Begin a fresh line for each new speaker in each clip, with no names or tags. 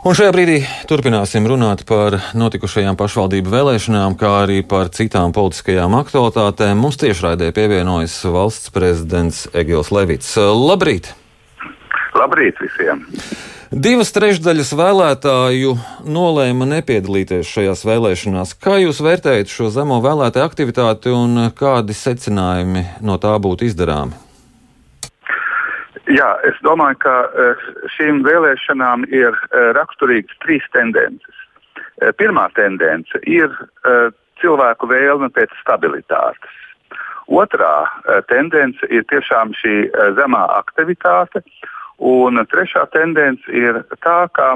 Un šajā brīdī turpināsim runāt par notikušajām pašvaldību vēlēšanām, kā arī par citām politiskajām aktualitātēm. Mums tiešraidē pievienojas valsts prezidents Egils Levits. Labrīt!
Labrīt visiem!
Divas trešdaļas vēlētāju nolēma nepiedalīties šajās vēlēšanās. Kā jūs vērtējat šo zemo vēlētāju aktivitāti un kādi secinājumi no tā būtu izdarāmi?
Jā, es domāju, ka eh, šīm vēlēšanām ir eh, raksturīgas trīs tendences. Eh, pirmā tendence ir cilvēku vēlme pēc stabilitātes. Otrā tendence ir tiešām šī zemā aktivitāte. Un trešā tendence ir tā, ka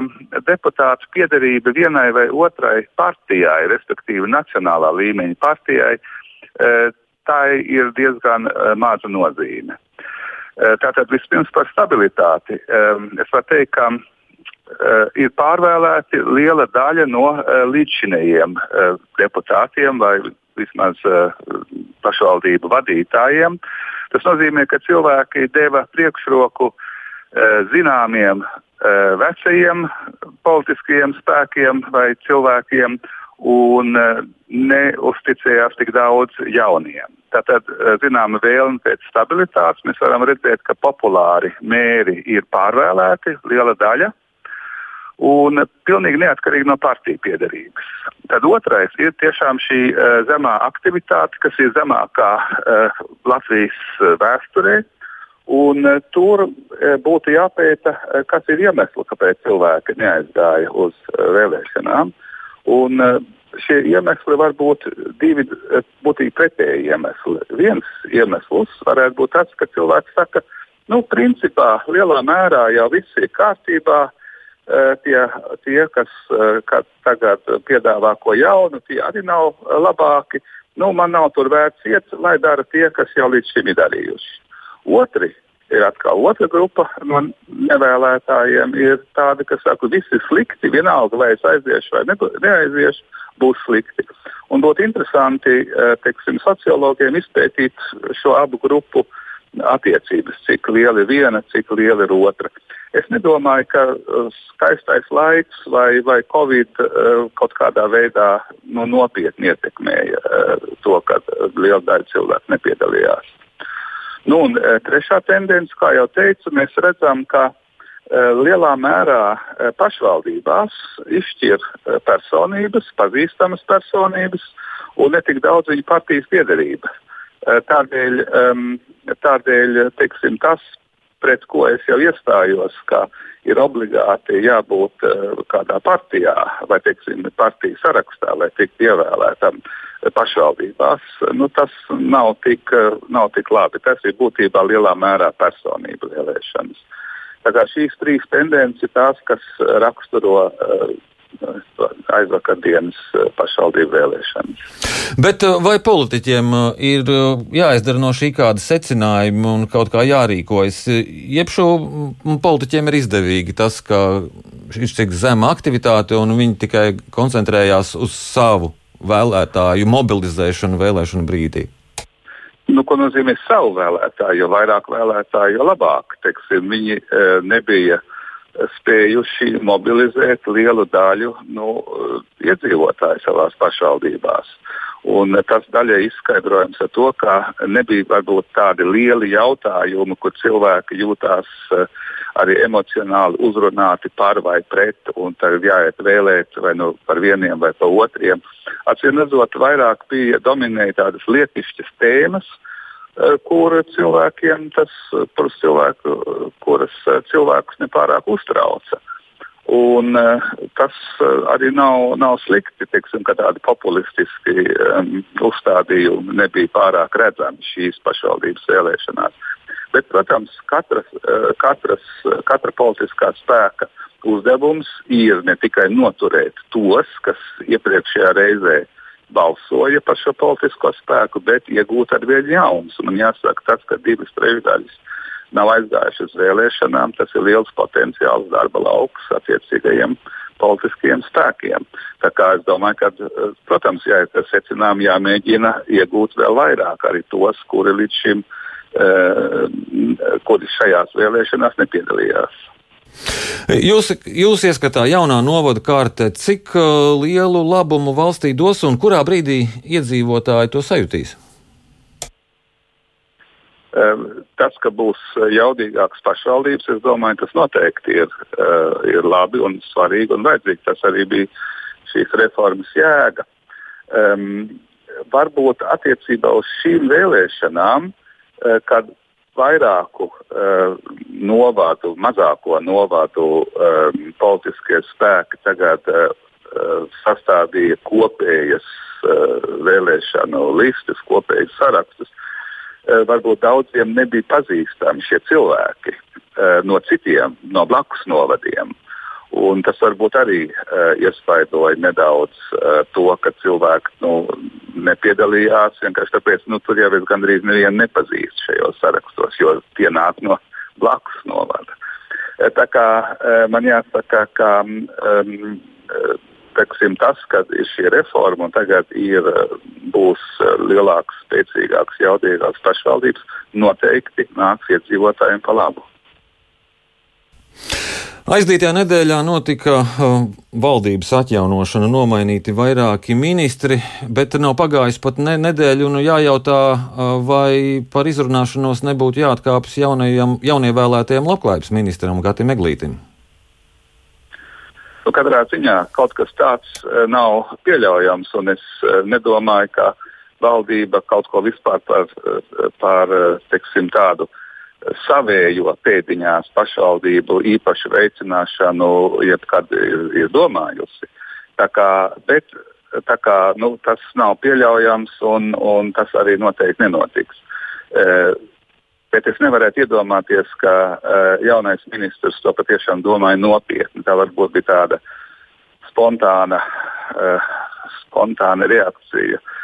deputāts piederība vienai vai otrai partijai, respektīvi nacionālā līmeņa partijai, tai ir diezgan maza nozīme. Eh, tātad vispirms par stabilitāti. Es varu teikt, ka eh, ir pārvēlēti liela daļa no eh, līdzšinējiem deputātiem vai vismaz pašvaldību vadītājiem. Tas nozīmē, ka cilvēki deva priekšroku zināmiem vecajiem politiskajiem spēkiem vai cilvēkiem un neusticējās tik daudz jauniem. Tātad, eh, zināma vēlme pēc stabilitātes. Mēs varam redzēt, ka populāri mēri ir pārvēlēti, liela daļa, un pilnīgi neatkarīgi no partiju piedarības. Tad otrais ir tiešām šī uh, zemā aktivitāte, kas ir zemākā uh, Latvijas vēsturē. Un, uh, tur uh, būtu jāpēta, uh, kas ir iemesls, kāpēc cilvēki neaizgāja uz uh, vēlēšanām. Un, uh, šie iemesli var būt divi būtīgi pretēji iemesli. Viens iemesls varētu būt tas, ka cilvēks saka, nu, principā lielā mērā jau viss ir kārtībā. Tie, tie kas tagad piedāvā ko jaunu, tie arī nav labāki. Nu, man nav tur vērts iet, lai dara tie, kas jau līdz šim ir darījuši. Otri ir atkal otra grupa no nevēlētājiem. Ir tādi, kas saka, ka viss ir slikti, vienalga vai es aiziešu vai neaiziešu būs slikti. Un būtu interesanti eh, teiksim, sociologiem izpētīt šo abu grupu attiecības, cik liela ir viena, cik liela ir otra. Es nedomāju, ka eh, skaistais laiks vai, vai Covid uh, kaut kādā veidā nu, nopietni ietekmēja to, ka liela daļa cilvēku nepiedalījās. Nu, un, uh, trešā tendence, kā jau teicu, mēs redzam, ka uh, Eh, lielā mērā eh, pašvaldībās izšķir personības, pazīstamas personības un ne tik daudz viņu partijas piedarība. Tādēļ, tādēļ teiksim, tas, pret ko es jau iestājos, ka ir obligāti jābūt kādā partijā vai teiksim, partijas sarakstā, lai tiktu ievēlētam pašvaldībās, nu, tas nav tik, nav tik labi. Tas ir būtībā lielā mērā personību vēlēšanas. Šīs trīs tendences ir tās, kas raksturo uh, aizvakardienas eh, pašvaldību vēlēšanas.
Bet eh, vai politiķiem ir jāizdara no šī kāda secinājuma un kaut kā jārīkojas? Jeb šo politiķiem ir izdevīgi tas, ka ir tik zema aktivitāte un viņi tikai koncentrējās uz savu vēlētāju mobilizēšanu vēlēšanu brīdī?
Nu, ko nozīmē savu vēlētāju? Jo vairāk vēlētāju, jo labāk. Teiksim, viņi e, nebija spējuši mobilizēt lielu daļu nu, iedzīvotāju savās pašvaldībās. Un tas daļai izskaidrojams ar to, ka nebija varbūt tādi lieli jautājumi, kur cilvēki jūtās uh, arī emocionāli uzrunāti par vai pret, un tagad jāiet vēlēt vai nu par vieniem vai par otriem. Atcīm redzot, vairāk bija dominēja tādas lietišķas tēmas, uh, kur cilvēkiem tas, cilvēku, kuras uh, cilvēkus nepārāk uztrauca. Un, uh, tas arī nav, nav slikti, teiksim, ka tādi populistiski um, uzstādījumi nebija pārāk redzami šīs pašvaldības vēlēšanās. Bet, protams, katras, uh, katras, katra politiskā spēka uzdevums ir ne tikai noturēt tos, kas iepriekšējā reizē balsoja par šo politisko spēku, bet iegūt ar vien jaunus. Man jāsaka, tas, ka divas trešdaļas nav aizgājuši uz vēlēšanām, tas ir liels potenciāls darba lauks attiecīgajiem politiskiem spēkiem. Tā kā es domāju, ka, protams, ja ir secinājumi, jāmēģina iegūt vēl vairāk arī tos, kuri līdz šim, uh, kuri šajās vēlēšanās nepiedalījās.
Jūs, jūs ieskatā jaunā novada kārte, cik uh, lielu labumu valstī dos un kurā brīdī iedzīvotāji to sajutīs?
Tas, ka būs jaudīgākas pašvaldības, es domāju, tas noteikti ir, uh, ir labi un svarīgi un vajadzīgi. Tas arī bija šīs reformas jēga. Um, varbūt attiecībā uz šīm vēlēšanām, uh, kad vairāku uh, novadu, mazāko novadu um, politiskie spēki tagad uh, sastādīja kopējas uh, vēlēšanu listas, kopējas sarakstus. Uh, varbūt daudziem nebija pazīstami šie cilvēki uh, no citiem, no blakus novadiem. Un tas varbūt arī uh, iespaidoja nedaudz uh, to, ka cilvēki nu, nepiedalījās. Vienkārši tāpēc, nu, tur jau es gandrīz nevienu nepazīstu šajos sarakstos, jo tie nāk no blakus novada. Uh, tā kā uh, man jāsaka, ka um, teksim, tas, ka ir šī reforma un tagad ir, būs lielāks, spēcīgāks, jaudīgāks pašvaldības, noteikti nāks iedzīvotājiem pa labu.
Aizdītajā nedēļā notika uh, valdības atjaunošana, nomainīti vairāki ministri, bet nav pagājis pat ne, nedēļa. Nu jājautā, uh, vai par izrunāšanos nebūtu jāatkāpjas jaunievēlētajam labklājības ministram Gatim Eglītim.
Nu, katrā ziņā kaut kas tāds uh, nav pieļaujams, un es nedomāju, ka valdība kaut ko vispār par, par teksim, tādu uh, savējo pēdiņās pašvaldību īpašu veicināšanu jebkad ir, ir domājusi. Tā kā, bet tā kā, nu, tas nav pieļaujams un, un tas arī noteikti nenotiks. E, bet es nevarētu iedomāties, ka e, jaunais ministrs to patiešām domāja nopietni. Tā varbūt bija tāda spontāna, e, spontāna reakcija. E,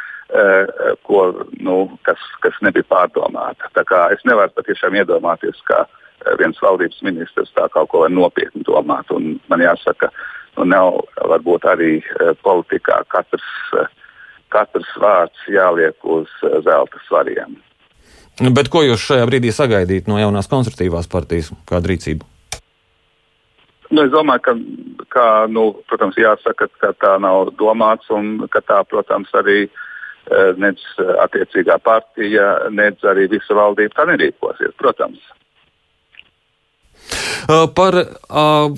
ko, nu, kas, kas nebija pārdomāta. Es nevaru patiešām iedomāties, ka eh, viens valdības ministrs tā kaut ko nopietni domāt. Un man jāsaka, nu, nav varbūt arī eh, politikā katrs, katrs vārds jāliek uz zelta svariem.
Bet ko jūs šajā brīdī sagaidīt no jaunās konservatīvās partijas, kādu rīcību?
Nu, es domāju, ka, ka nu, protams, jāsaka, ka tā nav domāts un ka tā, protams, arī uh, Eh, nec eh, attiecīgā partija, nec arī visa valdība tā nerīkosies, protams.
Eh, par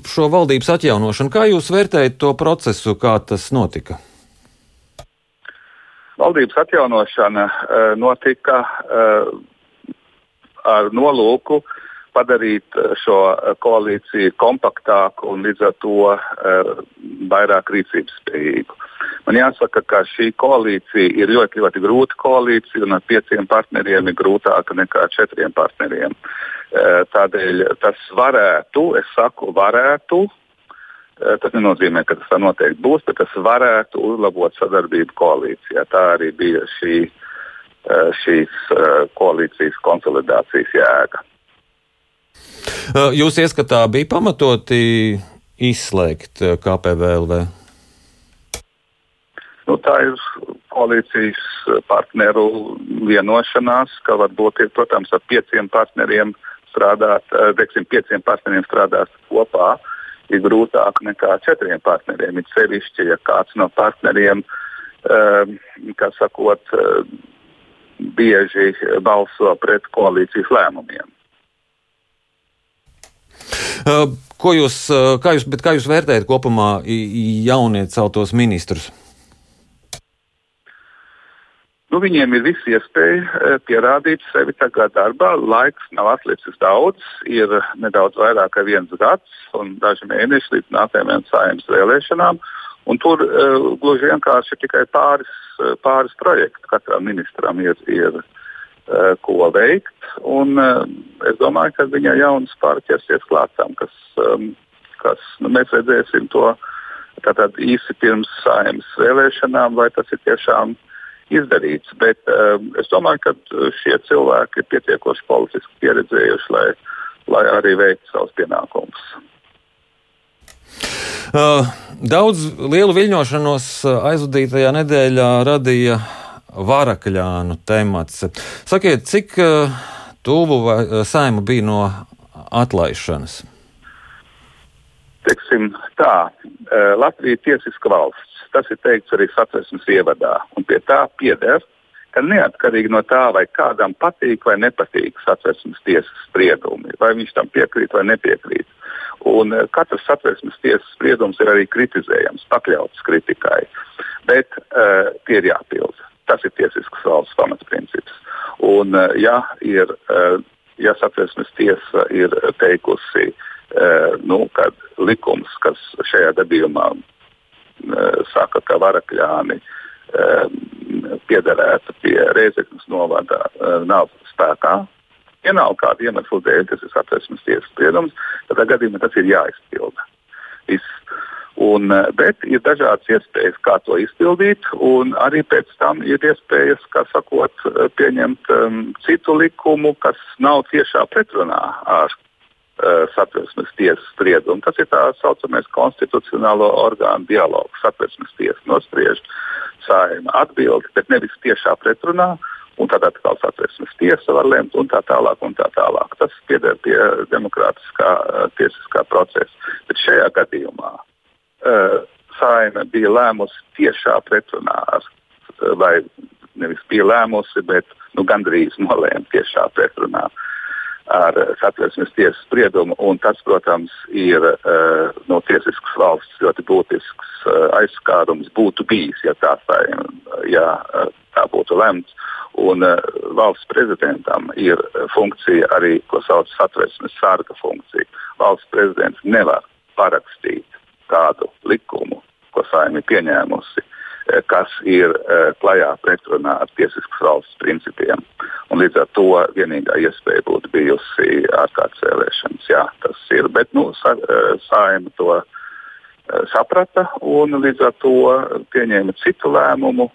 šo valdības atjaunošanu, kā jūs vērtējat to procesu, kā tas notika?
Valdības atjaunošana notika ar nolūku padarīt šo koalīciju kompaktāku un līdz ar to vairāk rīcības spējīgu. Man jāsaka, ka šī koalīcija ir ļoti, ļoti grūta koalīcija, un ar pieciem partneriem ir grūtāka nekā ar četriem partneriem. Tādēļ tas varētu, es saku, varētu. Tas nenozīmē, ka tas tā noteikti būs, bet tas varētu uzlabot sadarbību koalīcijā. Tā arī bija šī, šīs koalīcijas konsolidācijas jēga.
Jūs ieskatā bija pamatoti izslēgt KPVLV?
Nu, tā ir koalīcijas partneru vienošanās, ka varbūt ir, protams, ar pieciem partneriem strādāt, teiksim, pieciem partneriem strādāt kopā ir grūtāk nekā četriem partneriem. Ir sevišķi, ja kāds no partneriem, kā sakot, bieži balso pret koalīcijas lēmumiem.
Uh, ko jūs, kā jūs, kā jūs vērtējat kopumā jaunie celtos ministrus?
Nu, viņiem ir visi iespēja e, pierādīt sevi tagad darbā. Laiks nav atlicis daudz, ir nedaudz vairāk kā viens gads un daži mēneši līdz nākamajām saimnes vēlēšanām. Un tur uh, gluži vienkārši ir tikai pāris, pāris projektu. Katram ministram ir, ir uh, ko veikt. Un, uh, es domāju, ka viņai jaunas pārķersies klātām, kas, um, kas nu, mēs redzēsim to tātad īsi pirms saimnes vēlēšanām, vai tas ir tiešām uh, izdarīts. Bet es domāju, ka uh, šie cilvēki ir pietiekoši politiski pieredzējuši, lai, lai arī veiktu savus pienākumus.
Uh, daudz lielu viļņošanos uh, aizvadītajā nedēļā radīja varakļānu temats. Sakiet, cik uh, tuvu uh, saima bija no atlaišanas?
Teiksim tā, Latvija ir tiesiska valsts. Tas ir teikts arī satversmes ievadā, un pie tā pieder, ka neatkarīgi no tā, vai kādam patīk vai nepatīk satversmes tiesas spriedumi, vai viņš tam piekrīt vai nepiekrīt. Un katrs satversmes tiesas spriedums ir arī kritizējams, pakļauts kritikai, bet uh, tie ir jāpilda. Tas ir tiesiskas valsts pamatprincips. Un, uh, ja, ir, uh, ja satversmes tiesa ir teikusi, uh, nu, ka likums, kas šajā gadījumā saka, ka varakļāni piederētu pie Reizeknas novada, nav spēkā, ja nav kāda iemesla dēļ, tas ir satversmes tiesas spriedums, tad gadījumā tas ir jāizpilda. Viss. Un, eh, bet ir dažādas iespējas, kā to izpildīt, un arī pēc tam ir iespējas, kā sakot, eh, pieņemt um, citu likumu, kas nav tiešā pretrunā ar uh, satversmes tiesas spriedumu. Tas ir tā saucamais konstitucionālo orgānu dialogs. Satversmes tiesa nospriež, saima atbildi, bet nevis tiešā pretrunā. Un tad atkal satversmes tiesa var lemt, un tā tālāk. Un tā tālāk. Tas pieder pie demokrātiskā uh, tiesiskā procesa. Bet šajā gadījumā uh, saime bija lēmusi tiešā pretrunā ar, vai nevis bija lēmusi, bet nu, gandrīz nolēma tiešā pretrunā ar satversmes tiesas spriedumu. Tas, protams, ir uh, no tiesiskas valsts ļoti būtisks uh, aizskārums būtu bijis, ja tā, saima, ja, uh, tā būtu lemts. Un uh, valsts prezidentam ir funkcija arī, ko sauc par satversmes sarga funkciju. Valsts prezidents nevar parakstīt kādu likumu, ko saimni pieņēmusi, eh, kas ir eh, klajā pretrunā ar tiesiskas valsts principiem. Un līdz ar to vienīgā iespēja būtu bijusi ārkārtas vēlēšanas. Jā, tas ir, bet nu, sa, eh, saima to saprata un līdz ar to pieņēma citu lēmumu,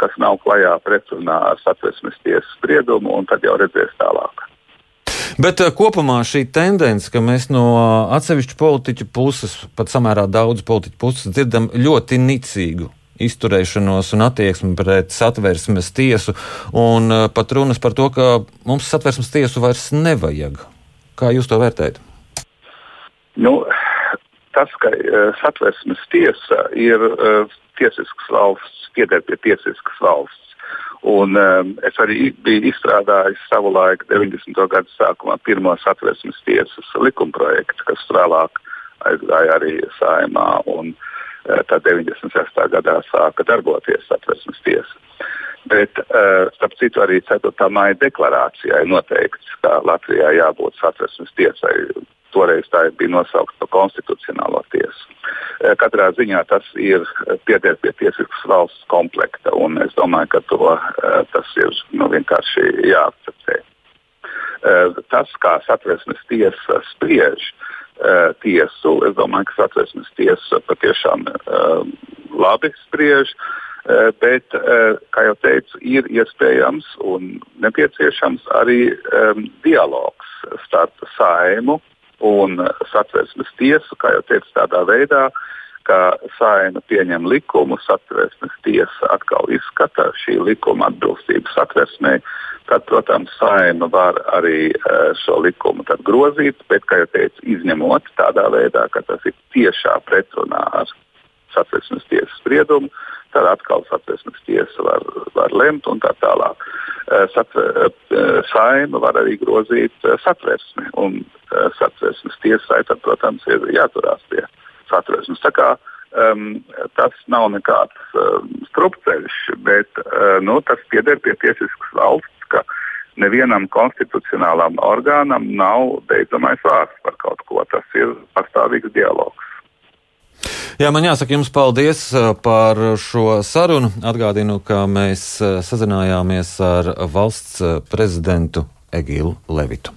kas nav klajā pretrunā ar satversmes tiesas spriedumu, un tad jau redzēs tālāk.
Bet uh, kopumā šī tendence, ka mēs no atsevišķu politiķu puses, pat samērā daudz politiķu puses, dzirdam ļoti nicīgu izturēšanos un attieksmi pret satversmes tiesu, un uh, pat runas par to, ka mums satversmes tiesu vairs nevajag. Kā jūs to vērtējat?
Nu, tas, ka satversmes tiesa ir tiesisks valsts, pieder pie tiesiskas valsts Un, um, es arī biju izstrādājis savulaik 90. gadu sākumā pirmo satversmes tiesas likumprojektu, kas vēlāk aizgāja arī saimā. Un, uh, Tad 96. gadā sāka darboties satversmes tiesa. Bet, uh, starp citu, arī 4. maija deklarācijā ir noteikts, ka Latvijā jābūt satversmes tiesai. Toreiz tā bija nosaukta par konstitucionālo tiesu. Eh, katrā ziņā tas ir pieder pie tiesiskas valsts komplekta, un es domāju, ka to, eh, tas ir nu, vienkārši jāakceptē. Tas, kā satversmes tiesa spriež tiesu, es domāju, ka satversmes tiesa patiešām labi spriež. Bet, kā jau teicu, ir iespējams un nepieciešams arī um, dialogs starp saimu un satversmes tiesu, kā jau teicu, tādā veidā, ka saima pieņem likumu, satversmes tiesa atkal izskata šī likuma atbilstību satversmē. Tad, protams, saima var arī e, šo likumu grozīt, bet, kā jau teicu, izņemot tādā veidā, ka tas ir tiešā pretrunā ar satversmes tiesas spriedumu, tad atkal satversmes tiesa var, var lemt un tā tālāk. E, Satve, e, saima var arī grozīt satversmi, un satversmes tiesai tad, protams, ir jāturās pie satversmes. Tā kā um, tas nav nekāds um, strupceļš, bet uh, nu, tas pieder pie tiesiskas valsts, ka nevienam konstitucionālam orgānam nav beidzamais vārds par kaut ko. Tas ir pastāvīgs dialogs.
Jā, man jāsaka jums paldies uh, par šo sarunu. Atgādinu, ka mēs uh, sazinājāmies ar valsts uh, prezidentu Egilu Levitu.